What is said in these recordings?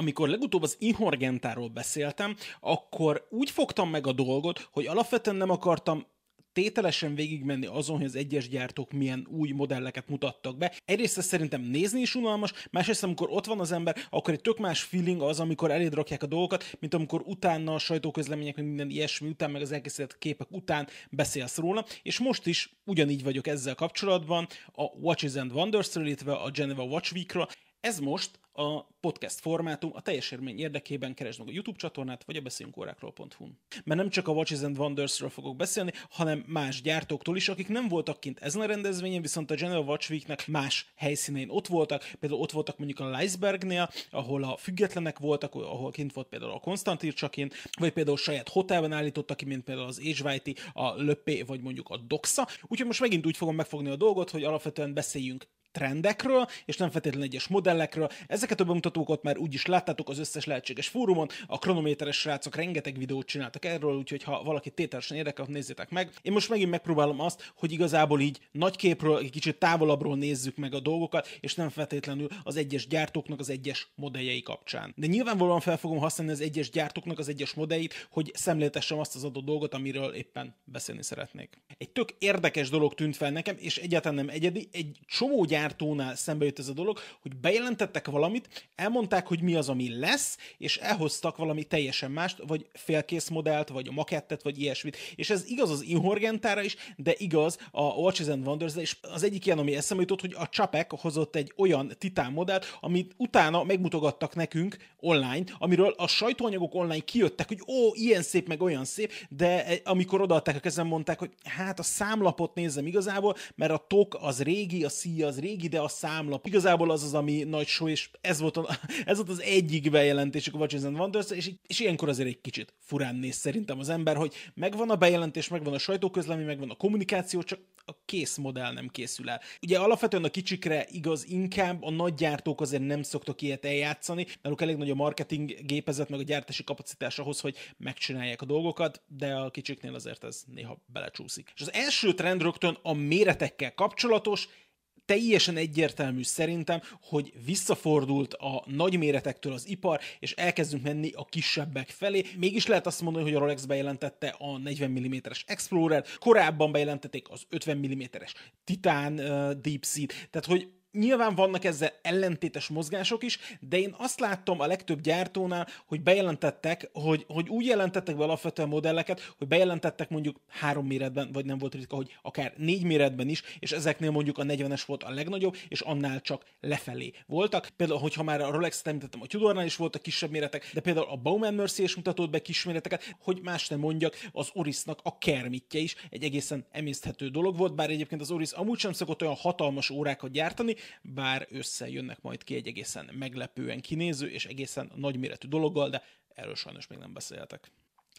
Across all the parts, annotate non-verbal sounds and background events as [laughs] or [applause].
amikor legutóbb az Inhorgentáról beszéltem, akkor úgy fogtam meg a dolgot, hogy alapvetően nem akartam tételesen végigmenni azon, hogy az egyes gyártók milyen új modelleket mutattak be. Egyrészt szerintem nézni is unalmas, másrészt amikor ott van az ember, akkor egy tök más feeling az, amikor eléd rakják a dolgokat, mint amikor utána a sajtóközlemények, meg minden ilyesmi után, meg az elkészített képek után beszélsz róla, és most is ugyanígy vagyok ezzel kapcsolatban, a Watches and wonders illetve a Geneva Watch Week-ről. Ez most a podcast formátum a teljes érmény érdekében keresd meg a YouTube csatornát, vagy a beszéljünkórákról.hu-n. Mert nem csak a Watches and Wonders-ről fogok beszélni, hanem más gyártóktól is, akik nem voltak kint ezen a rendezvényen, viszont a General Watch Week-nek más helyszínein ott voltak, például ott voltak mondjuk a Leisbergnél, ahol a függetlenek voltak, ahol kint volt például a Konstantin Csakin, vagy például saját hotelben állítottak ki, mint például az Age a Löppé, vagy mondjuk a Doxa. Úgyhogy most megint úgy fogom megfogni a dolgot, hogy alapvetően beszéljünk trendekről, és nem feltétlenül egyes modellekről. Ezeket a bemutatókat már úgyis láttátok az összes lehetséges fórumon, a kronométeres srácok rengeteg videót csináltak erről, úgyhogy ha valaki tételesen érdekel, nézzétek meg. Én most megint megpróbálom azt, hogy igazából így nagy képről, egy kicsit távolabbról nézzük meg a dolgokat, és nem feltétlenül az egyes gyártóknak az egyes modelljei kapcsán. De nyilvánvalóan fel fogom használni az egyes gyártóknak az egyes modelljeit, hogy szemléltessem azt az adott dolgot, amiről éppen beszélni szeretnék. Egy tök érdekes dolog tűnt fel nekem, és egyáltalán nem egyedi, egy csomó gyár gyártónál szembe jött ez a dolog, hogy bejelentettek valamit, elmondták, hogy mi az, ami lesz, és elhoztak valami teljesen mást, vagy félkész modellt, vagy a makettet, vagy ilyesmit. És ez igaz az Inhorgentára is, de igaz a Watches and wonders és az egyik ilyen, ami eszembe jutott, hogy a Csapek hozott egy olyan titán modellt, amit utána megmutogattak nekünk online, amiről a sajtóanyagok online kijöttek, hogy ó, ilyen szép, meg olyan szép, de amikor odaadták a kezem, mondták, hogy hát a számlapot nézem igazából, mert a tok az régi, a szíja az régi, ide a számlap. Igazából az az, ami nagy show, és ez volt, a, [laughs] ez volt az egyik bejelentésük a Watches and Wonders, és, és ilyenkor azért egy kicsit furán néz szerintem az ember, hogy megvan a bejelentés, megvan a sajtóközlemény, megvan a kommunikáció, csak a kész modell nem készül el. Ugye alapvetően a kicsikre igaz inkább, a nagy gyártók azért nem szoktak ilyet eljátszani, náluk elég nagy a marketing gépezet, meg a gyártási kapacitás ahhoz, hogy megcsinálják a dolgokat, de a kicsiknél azért ez néha belecsúszik. És az első trend rögtön a méretekkel kapcsolatos, teljesen egyértelmű szerintem, hogy visszafordult a nagy méretektől az ipar, és elkezdünk menni a kisebbek felé. Mégis lehet azt mondani, hogy a Rolex bejelentette a 40 mm-es Explorer, korábban bejelentették az 50 mm-es Titan uh, Deep Sea, tehát hogy Nyilván vannak ezzel ellentétes mozgások is, de én azt láttam a legtöbb gyártónál, hogy bejelentettek, hogy, hogy úgy jelentettek be alapvetően modelleket, hogy bejelentettek mondjuk három méretben, vagy nem volt ritka, hogy akár négy méretben is, és ezeknél mondjuk a 40-es volt a legnagyobb, és annál csak lefelé voltak. Például, hogyha már a Rolex-t említettem, a Tudornál is voltak kisebb méretek, de például a Bauman Mercy is mutatott be kis méreteket, hogy más nem mondjak, az Orisnak a kermitje is egy egészen emészthető dolog volt, bár egyébként az Oris amúgy sem szokott olyan hatalmas órákat gyártani, bár összejönnek majd ki egy egészen meglepően kinéző és egészen nagyméretű dologgal, de erről sajnos még nem beszéltek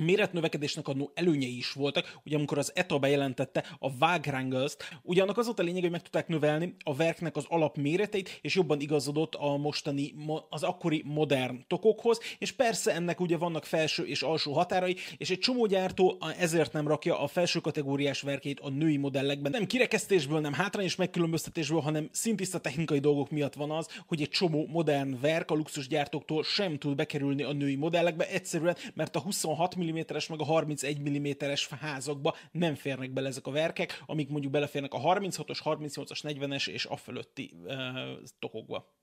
méretnövekedésnek adó előnyei is voltak, ugye amikor az ETA bejelentette a Wagrangels-t, ugye annak az volt a lényeg, hogy meg tudták növelni a verknek az alapméreteit, és jobban igazodott a mostani, az akkori modern tokokhoz, és persze ennek ugye vannak felső és alsó határai, és egy csomó gyártó ezért nem rakja a felső kategóriás verkeit a női modellekben. Nem kirekesztésből, nem hátrányos megkülönböztetésből, hanem szintiszta technikai dolgok miatt van az, hogy egy csomó modern verk a luxusgyártóktól sem tud bekerülni a női modellekbe, egyszerűen, mert a 26 mm-es, meg a 31 mm-es házakba nem férnek bele ezek a verkek, amik mondjuk beleférnek a 36-os, 38-as, 40-es és a fölötti uh, tokokba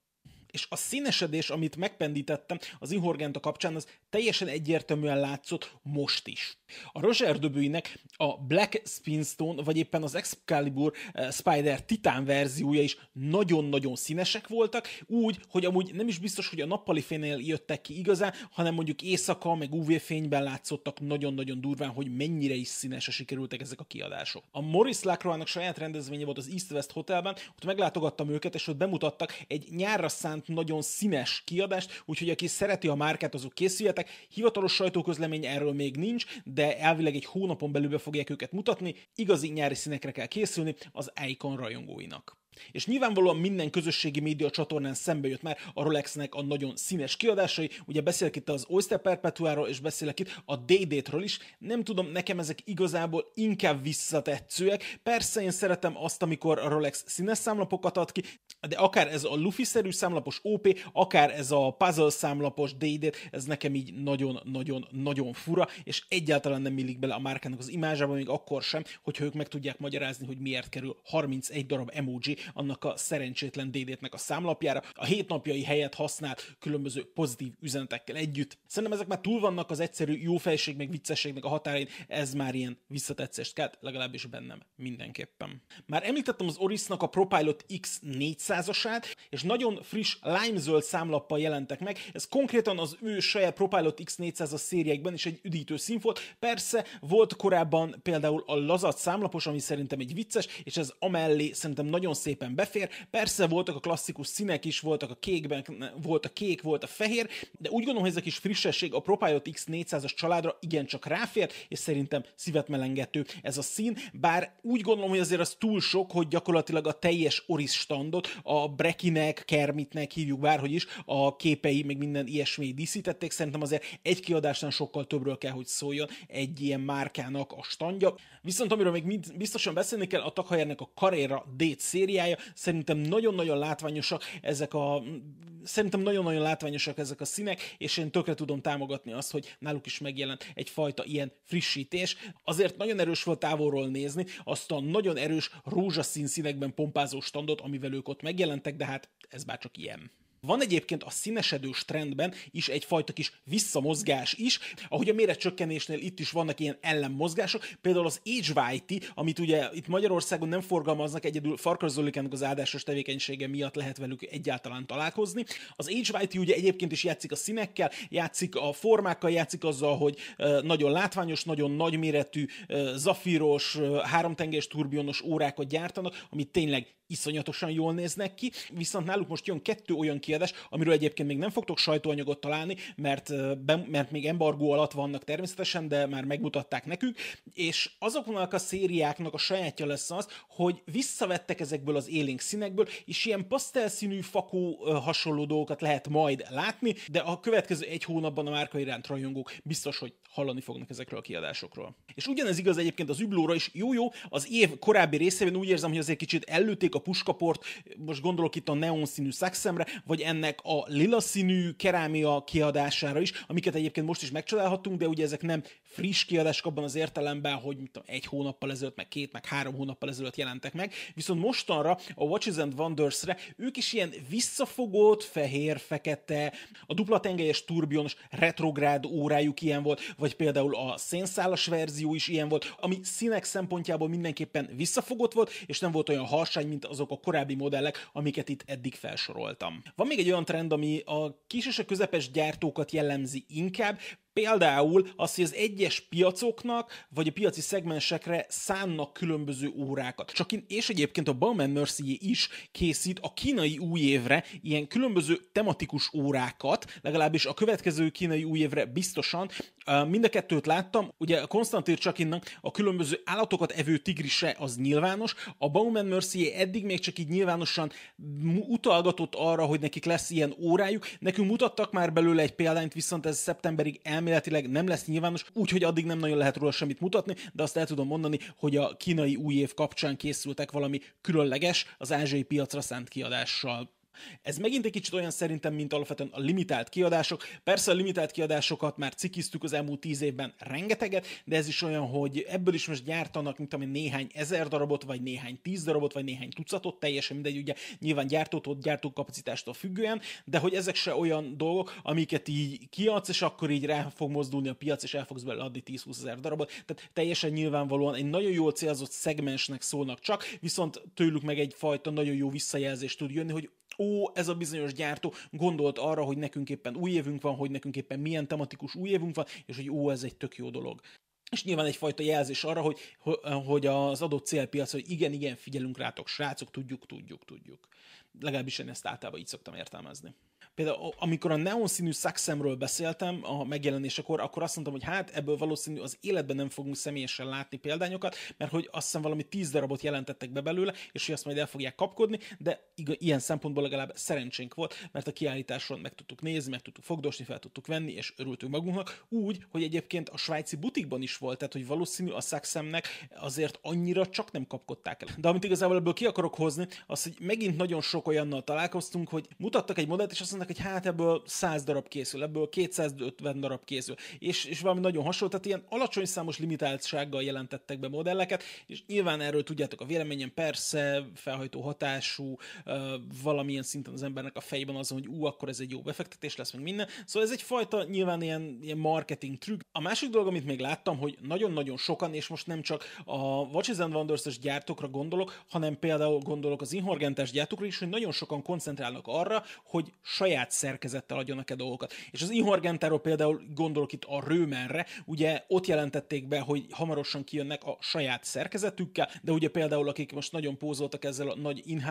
és a színesedés, amit megpendítettem az Inhorgenta kapcsán, az teljesen egyértelműen látszott most is. A Roger Döbőinek a Black Spinstone, vagy éppen az Excalibur uh, Spider Titan verziója is nagyon-nagyon színesek voltak, úgy, hogy amúgy nem is biztos, hogy a nappali fénynél jöttek ki igazán, hanem mondjuk éjszaka, meg UV fényben látszottak nagyon-nagyon durván, hogy mennyire is színesre sikerültek ezek a kiadások. A Morris Lacroix-nak saját rendezvénye volt az East West Hotelben, ott meglátogattam őket, és ott bemutattak egy nyárra szánt nagyon színes kiadást, úgyhogy aki szereti a márkát, azok készüljetek. Hivatalos sajtóközlemény erről még nincs, de elvileg egy hónapon belül be fogják őket mutatni. Igazi nyári színekre kell készülni az Icon rajongóinak. És nyilvánvalóan minden közösségi média csatornán szembe jött már a Rolexnek a nagyon színes kiadásai. Ugye beszélek itt az Oyster Perpetuáról, és beszélek itt a Day-Date-ről is. Nem tudom, nekem ezek igazából inkább visszatetszőek. Persze én szeretem azt, amikor a Rolex színes számlapokat ad ki, de akár ez a Luffy-szerű számlapos OP, akár ez a puzzle számlapos Day-Date, ez nekem így nagyon-nagyon-nagyon fura, és egyáltalán nem illik bele a márkának az imázsába, még akkor sem, hogyha ők meg tudják magyarázni, hogy miért kerül 31 darab emoji annak a szerencsétlen DD-nek a számlapjára, a hétnapjai helyet használ különböző pozitív üzenetekkel együtt. Szerintem ezek már túl vannak az egyszerű jófejség meg viccességnek a határain, ez már ilyen visszatetszést kelt, legalábbis bennem mindenképpen. Már említettem az Orisnak a ProPilot X 400-asát, és nagyon friss limezöld számlappal jelentek meg, ez konkrétan az ő saját ProPilot X 400-as szériekben is egy üdítő szín volt. Persze volt korábban például a lazat számlapos, ami szerintem egy vicces, és ez amellé szerintem nagyon szép szépen befér. Persze voltak a klasszikus színek is, voltak a kékben, volt a kék, volt a fehér, de úgy gondolom, hogy ez a kis frissesség a ProPilot X400-as családra igencsak ráfér, és szerintem szívet melengető ez a szín, bár úgy gondolom, hogy azért az túl sok, hogy gyakorlatilag a teljes Oris standot, a Brekinek, Kermitnek hívjuk bárhogy is, a képei, meg minden ilyesmi díszítették, szerintem azért egy kiadásnál sokkal többről kell, hogy szóljon egy ilyen márkának a standja. Viszont amiről még biztosan beszélni kell, a Takhajernek a Carrera Date szériája, Szerintem nagyon-nagyon látványosak ezek a szerintem nagyon-nagyon látványosak ezek a színek, és én tökre tudom támogatni azt, hogy náluk is megjelent egyfajta ilyen frissítés. Azért nagyon erős volt távolról nézni azt a nagyon erős rózsaszín színekben pompázó standot, amivel ők ott megjelentek, de hát ez bár csak ilyen. Van egyébként a színesedős trendben is egyfajta kis visszamozgás is, ahogy a méretcsökkenésnél itt is vannak ilyen ellenmozgások, például az Age amit ugye itt Magyarországon nem forgalmaznak, egyedül Farkas Zolikának az áldásos tevékenysége miatt lehet velük egyáltalán találkozni. Az Age ugye egyébként is játszik a színekkel, játszik a formákkal, játszik azzal, hogy nagyon látványos, nagyon nagyméretű, zafíros, háromtengés turbionos órákat gyártanak, amit tényleg iszonyatosan jól néznek ki, viszont náluk most jön kettő olyan kiadás, amiről egyébként még nem fogtok sajtóanyagot találni, mert, mert még embargó alatt vannak természetesen, de már megmutatták nekünk, és azoknak a szériáknak a sajátja lesz az, hogy visszavettek ezekből az élénk színekből, és ilyen pasztelszínű fakó hasonló dolgokat lehet majd látni, de a következő egy hónapban a márka iránt rajongók biztos, hogy hallani fognak ezekről a kiadásokról. És ugyanez igaz egyébként az üblóra is. Jó-jó, az év korábbi részében úgy érzem, hogy azért kicsit ellőtték a puskaport, most gondolok itt a neon színű szakszemre, vagy ennek a lila színű kerámia kiadására is, amiket egyébként most is megcsodálhatunk, de ugye ezek nem friss kiadások abban az értelemben, hogy mit tudom, egy hónappal ezelőtt, meg két, meg három hónappal ezelőtt jelentek meg. Viszont mostanra a Watches and Wonders-re ők is ilyen visszafogott, fehér, fekete, a dupla tengelyes turbionos retrográd órájuk ilyen volt, vagy például a szénszálas verzió is ilyen volt, ami színek szempontjából mindenképpen visszafogott volt, és nem volt olyan harsány, mint azok a korábbi modellek, amiket itt eddig felsoroltam. Van még egy olyan trend, ami a kis és a közepes gyártókat jellemzi inkább, Például az, hogy az egyes piacoknak, vagy a piaci szegmensekre szánnak különböző órákat. Csak in, és egyébként a Bauman Mercier is készít a kínai új évre ilyen különböző tematikus órákat, legalábbis a következő kínai új évre biztosan. Mind a kettőt láttam, ugye Konstantin Csakinnak a különböző állatokat evő tigrise az nyilvános, a Bauman Mercier eddig még csak így nyilvánosan utalgatott arra, hogy nekik lesz ilyen órájuk. Nekünk mutattak már belőle egy példányt, viszont ez szeptemberig el elméletileg nem lesz nyilvános, úgyhogy addig nem nagyon lehet róla semmit mutatni, de azt el tudom mondani, hogy a kínai új év kapcsán készültek valami különleges, az ázsiai piacra szánt kiadással ez megint egy kicsit olyan szerintem, mint alapvetően a limitált kiadások. Persze a limitált kiadásokat már cikiztük az elmúlt tíz évben rengeteget, de ez is olyan, hogy ebből is most gyártanak, mint ami néhány ezer darabot, vagy néhány tíz darabot, vagy néhány tucatot, teljesen mindegy, ugye nyilván gyártótól, gyártókapacitástól függően, de hogy ezek se olyan dolgok, amiket így kiadsz, és akkor így rá fog mozdulni a piac, és el fogsz belőle adni 10-20 ezer darabot. Tehát teljesen nyilvánvalóan egy nagyon jól célzott szegmensnek szólnak csak, viszont tőlük meg egyfajta nagyon jó visszajelzést tud jönni, hogy ó, ez a bizonyos gyártó gondolt arra, hogy nekünk éppen új évünk van, hogy nekünk éppen milyen tematikus új évünk van, és hogy ó, ez egy tök jó dolog. És nyilván egyfajta jelzés arra, hogy, hogy az adott célpiac, hogy igen, igen, figyelünk rátok, srácok, tudjuk, tudjuk, tudjuk. legalábbis én ezt általában így szoktam értelmezni. Például amikor a neon színű szakszemről beszéltem a megjelenésekor, akkor azt mondtam, hogy hát ebből valószínű az életben nem fogunk személyesen látni példányokat, mert hogy azt hiszem valami tíz darabot jelentettek be belőle, és hogy azt majd el fogják kapkodni, de ilyen szempontból legalább szerencsénk volt, mert a kiállításon meg tudtuk nézni, meg tudtuk fogdosni, fel tudtuk venni, és örültünk magunknak, úgy, hogy egyébként a svájci butikban is volt, tehát hogy valószínű a szakszemnek azért annyira csak nem kapkodták el. De amit igazából ebből ki akarok hozni, az, hogy megint nagyon sok olyannal találkoztunk, hogy mutattak egy modellt, és azt mondták, hogy hát ebből 100 darab készül, ebből 250 darab készül, és, és valami nagyon hasonló, tehát ilyen alacsony számos limitáltsággal jelentettek be modelleket, és nyilván erről tudjátok a véleményem, persze felhajtó hatású, valamilyen szinten az embernek a fejében az, hogy ú, akkor ez egy jó befektetés lesz, meg minden. Szóval ez egyfajta nyilván ilyen, ilyen marketing trükk. A másik dolog, amit még láttam, hogy nagyon-nagyon sokan, és most nem csak a Watches and Wonders-es gyártókra gondolok, hanem például gondolok az Inhorgentes gyártókra is, hogy nagyon sokan koncentrálnak arra, hogy saját szerkezettel adjanak-e dolgokat. És az Inhorgentáról például gondolok itt a Römerre, ugye ott jelentették be, hogy hamarosan kijönnek a saját szerkezetükkel, de ugye például akik most nagyon pózoltak ezzel a nagy in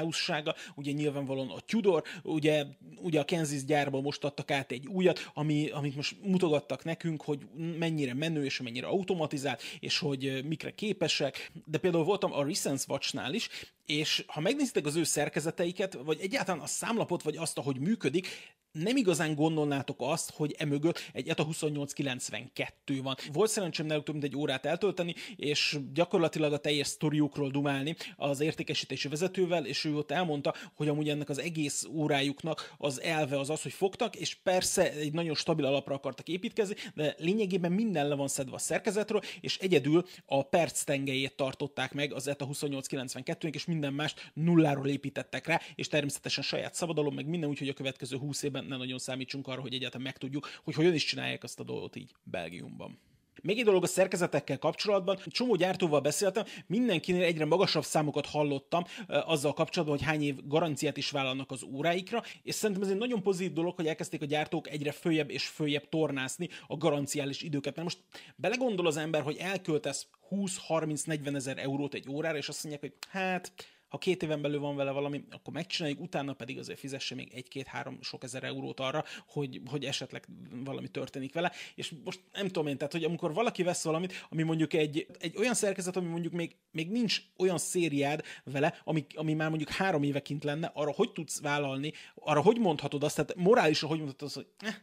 ugye nyilvánvalóan a Tudor, ugye, ugye a Kansas gyárból most adtak át egy újat, ami, amit most mutogattak nekünk, hogy mennyire menő és mennyire automatizált, és hogy mikre képesek, de például voltam a Recent Watchnál is, és ha megnézitek az ő szerkezeteiket, vagy egyáltalán a számlapot, vagy azt, ahogy működik, nem igazán gondolnátok azt, hogy emögött egy ETA 2892 van. Volt szerencsém náluk több mint egy órát eltölteni, és gyakorlatilag a teljes sztoriukról dumálni az értékesítési vezetővel, és ő ott elmondta, hogy amúgy ennek az egész órájuknak az elve az az, hogy fogtak, és persze egy nagyon stabil alapra akartak építkezni, de lényegében minden le van szedve a szerkezetről, és egyedül a perc tengelyét tartották meg az ETA 2892-nek, és minden mást nulláról építettek rá, és természetesen saját szabadalom, meg minden úgy, hogy a következő 20 évben ne nagyon számítsunk arra, hogy egyáltalán megtudjuk, hogy hogyan is csinálják azt a dolgot így Belgiumban. Még egy dolog a szerkezetekkel kapcsolatban, csomó gyártóval beszéltem, mindenkinél egyre magasabb számokat hallottam azzal kapcsolatban, hogy hány év garanciát is vállalnak az óráikra, és szerintem ez egy nagyon pozitív dolog, hogy elkezdték a gyártók egyre följebb és följebb tornászni a garanciális időket. Mert most belegondol az ember, hogy elköltesz 20-30-40 ezer eurót egy órára, és azt mondják, hogy hát ha két éven belül van vele valami, akkor megcsináljuk, utána pedig azért fizesse még egy-két-három sok ezer eurót arra, hogy, hogy esetleg valami történik vele. És most nem tudom én, tehát hogy amikor valaki vesz valamit, ami mondjuk egy, egy olyan szerkezet, ami mondjuk még, még nincs olyan szériád vele, ami, ami már mondjuk három éve kint lenne, arra hogy tudsz vállalni, arra hogy mondhatod azt, tehát morálisan hogy mondhatod azt, hogy eh,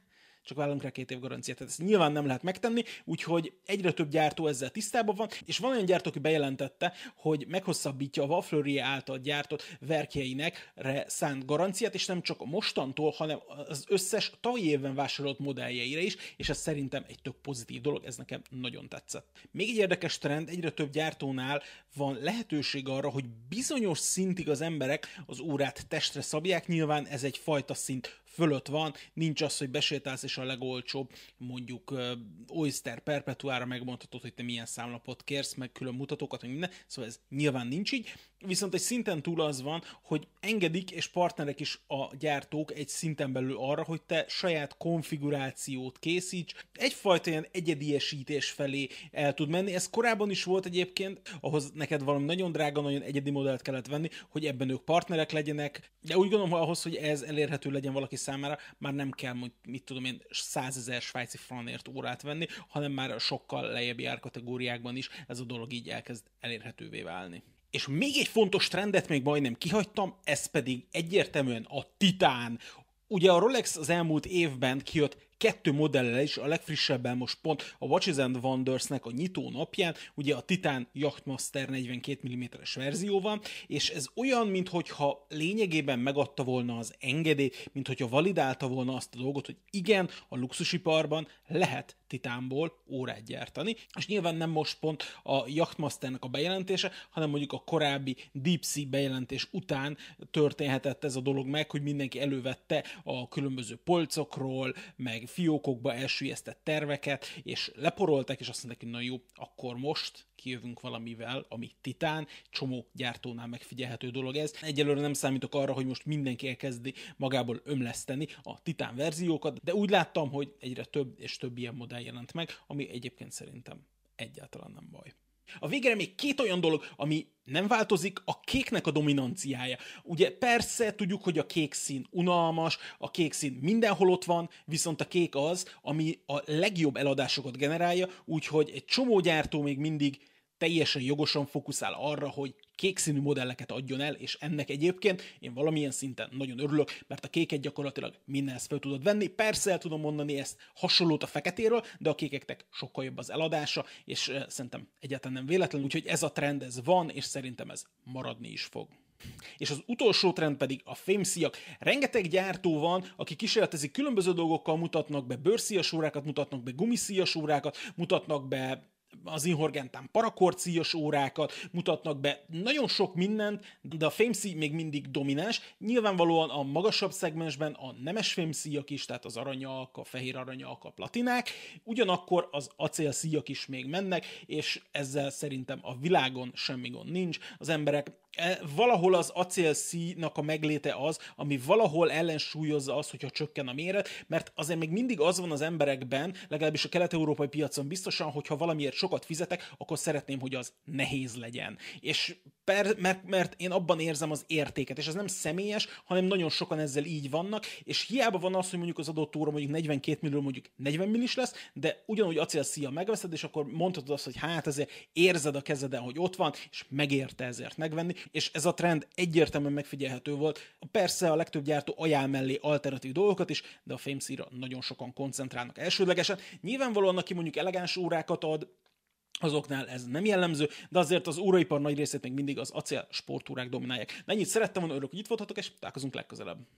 csak vállalunk rá két év garanciát. Tehát ezt nyilván nem lehet megtenni, úgyhogy egyre több gyártó ezzel tisztában van, és van olyan gyártó, aki bejelentette, hogy meghosszabbítja a Wafleurie által gyártott verkjeinek szánt garanciát, és nem csak mostantól, hanem az összes tavalyi évben vásárolt modelljeire is, és ez szerintem egy tök pozitív dolog, ez nekem nagyon tetszett. Még egy érdekes trend, egyre több gyártónál van lehetőség arra, hogy bizonyos szintig az emberek az órát testre szabják, nyilván ez egy fajta szint fölött van, nincs az, hogy besétálsz és a legolcsóbb, mondjuk Oyster Perpetuára megmondhatod, hogy te milyen számlapot kérsz, meg külön mutatókat, meg minden, szóval ez nyilván nincs így, viszont egy szinten túl az van, hogy engedik, és partnerek is a gyártók egy szinten belül arra, hogy te saját konfigurációt készíts, egyfajta ilyen egyediesítés felé el tud menni. Ez korábban is volt egyébként, ahhoz neked valami nagyon drága, nagyon egyedi modellt kellett venni, hogy ebben ők partnerek legyenek, de úgy gondolom, hogy ahhoz, hogy ez elérhető legyen valaki számára, már nem kell, mit tudom én, százezer svájci franért órát venni, hanem már sokkal lejjebbi árkategóriákban is ez a dolog így elkezd elérhetővé válni. És még egy fontos trendet még majdnem kihagytam, ez pedig egyértelműen a Titán. Ugye a Rolex az elmúlt évben kijött kettő modellel is, a legfrissebben most pont a Watches and Wonders-nek a nyitó napján, ugye a Titan Yachtmaster 42 mm-es verzió van, és ez olyan, mintha lényegében megadta volna az engedélyt, mintha validálta volna azt a dolgot, hogy igen, a luxusiparban lehet titánból órát gyártani, és nyilván nem most pont a Yachtmasternek a bejelentése, hanem mondjuk a korábbi Deep Sea bejelentés után történhetett ez a dolog meg, hogy mindenki elővette a különböző polcokról, meg fiókokba elsüllyesztett terveket, és leporolták, és azt mondták, hogy na jó, akkor most kijövünk valamivel, ami titán, csomó gyártónál megfigyelhető dolog ez. Egyelőre nem számítok arra, hogy most mindenki elkezdi magából ömleszteni a titán verziókat, de úgy láttam, hogy egyre több és több ilyen modell jelent meg, ami egyébként szerintem egyáltalán nem baj. A végére még két olyan dolog, ami nem változik, a kéknek a dominanciája. Ugye persze tudjuk, hogy a kék szín unalmas, a kék szín mindenhol ott van, viszont a kék az, ami a legjobb eladásokat generálja, úgyhogy egy csomó gyártó még mindig teljesen jogosan fókuszál arra, hogy kék színű modelleket adjon el, és ennek egyébként én valamilyen szinten nagyon örülök, mert a kéket gyakorlatilag mindenhez fel tudod venni. Persze el tudom mondani ezt hasonlót a feketéről, de a kékeknek sokkal jobb az eladása, és szerintem egyáltalán nem véletlen, úgyhogy ez a trend ez van, és szerintem ez maradni is fog. És az utolsó trend pedig a fémszíjak. Rengeteg gyártó van, aki kísérletezik különböző dolgokkal, mutatnak be bőrszíjas órákat, mutatnak be gumiszíjas órákat, mutatnak be az Inhorgentán parakorciós órákat mutatnak be, nagyon sok mindent, de a fémszíj még mindig domináns. Nyilvánvalóan a magasabb szegmensben a nemes fémszíjak is, tehát az aranyak, a fehér aranyak, a platinák, ugyanakkor az acélszíjak is még mennek, és ezzel szerintem a világon semmi gond nincs. Az emberek valahol az acélszínak a megléte az, ami valahol ellensúlyozza azt, hogyha csökken a méret, mert azért még mindig az van az emberekben, legalábbis a kelet-európai piacon biztosan, hogyha valamiért sokat fizetek, akkor szeretném, hogy az nehéz legyen. És per, mert, mert én abban érzem az értéket, és ez nem személyes, hanem nagyon sokan ezzel így vannak, és hiába van az, hogy mondjuk az adott óra mondjuk 42 millió, mondjuk 40 millis lesz, de ugyanúgy acélszíja megveszed, és akkor mondhatod azt, hogy hát ezért érzed a kezeden, hogy ott van, és megérte ezért megvenni, és ez a trend egyértelműen megfigyelhető volt. Persze a legtöbb gyártó ajánl mellé alternatív dolgokat is, de a fémszíra nagyon sokan koncentrálnak elsődlegesen. Nyilvánvalóan, aki mondjuk elegáns órákat ad, azoknál ez nem jellemző, de azért az óraipar nagy részét még mindig az acél sportúrák dominálják. De szerettem volna, örülök, hogy itt voltatok, és találkozunk legközelebb.